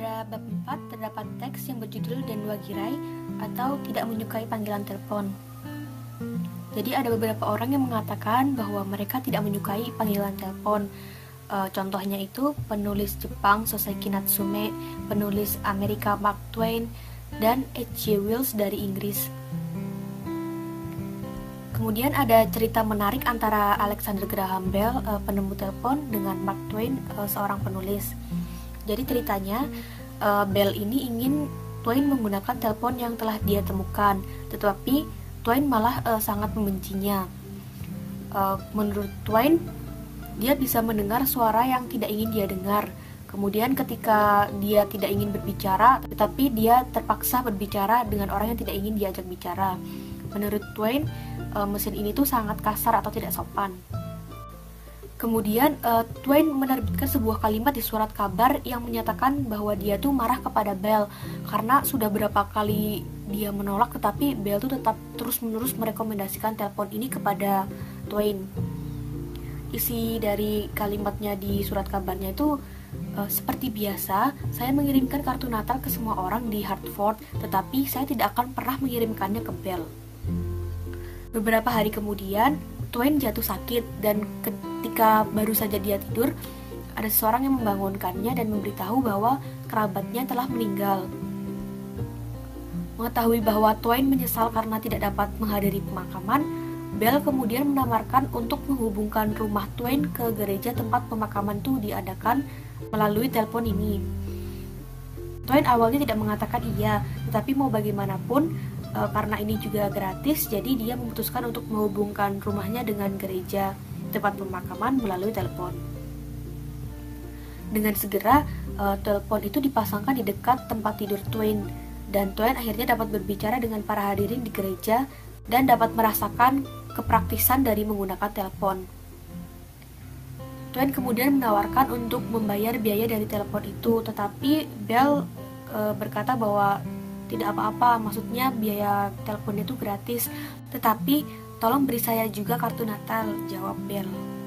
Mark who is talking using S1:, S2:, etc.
S1: bab 4 terdapat teks yang berjudul Dan Dua Girai atau tidak menyukai panggilan telepon. Jadi ada beberapa orang yang mengatakan bahwa mereka tidak menyukai panggilan telepon. E, contohnya itu penulis Jepang Soseki Natsume, penulis Amerika Mark Twain, dan H.G. Wells dari Inggris. Kemudian ada cerita menarik antara Alexander Graham Bell, e, penemu telepon, dengan Mark Twain, e, seorang penulis. Jadi ceritanya uh, Bell ini ingin Twain menggunakan telepon yang telah dia temukan, tetapi Twain malah uh, sangat membencinya. Uh, menurut Twain, dia bisa mendengar suara yang tidak ingin dia dengar. Kemudian ketika dia tidak ingin berbicara, tetapi dia terpaksa berbicara dengan orang yang tidak ingin diajak bicara. Menurut Twain, mesin ini tuh sangat kasar atau tidak sopan. Kemudian uh, Twain menerbitkan sebuah kalimat di surat kabar yang menyatakan bahwa dia tuh marah kepada Bell karena sudah berapa kali dia menolak tetapi Bell tuh tetap terus-menerus merekomendasikan telepon ini kepada Twain. Isi dari kalimatnya di surat kabarnya itu uh, seperti biasa, saya mengirimkan kartu Natal ke semua orang di Hartford, tetapi saya tidak akan pernah mengirimkannya ke Bell. Beberapa hari kemudian, Twain jatuh sakit dan ketika baru saja dia tidur, ada seseorang yang membangunkannya dan memberitahu bahwa kerabatnya telah meninggal. Mengetahui bahwa Twain menyesal karena tidak dapat menghadiri pemakaman, Bell kemudian menawarkan untuk menghubungkan rumah Twain ke gereja tempat pemakaman itu diadakan melalui telepon ini. Twain awalnya tidak mengatakan iya, tetapi mau bagaimanapun e, karena ini juga gratis jadi dia memutuskan untuk menghubungkan rumahnya dengan gereja tempat pemakaman melalui telepon dengan segera e, telepon itu dipasangkan di dekat tempat tidur Twain dan Twain akhirnya dapat berbicara dengan para hadirin di gereja dan dapat merasakan kepraktisan dari menggunakan telepon. Twain kemudian menawarkan untuk membayar biaya dari telepon itu, tetapi Bell e, berkata bahwa tidak apa-apa, maksudnya biaya telepon itu gratis. Tetapi tolong beri saya juga kartu Natal, jawab Bell.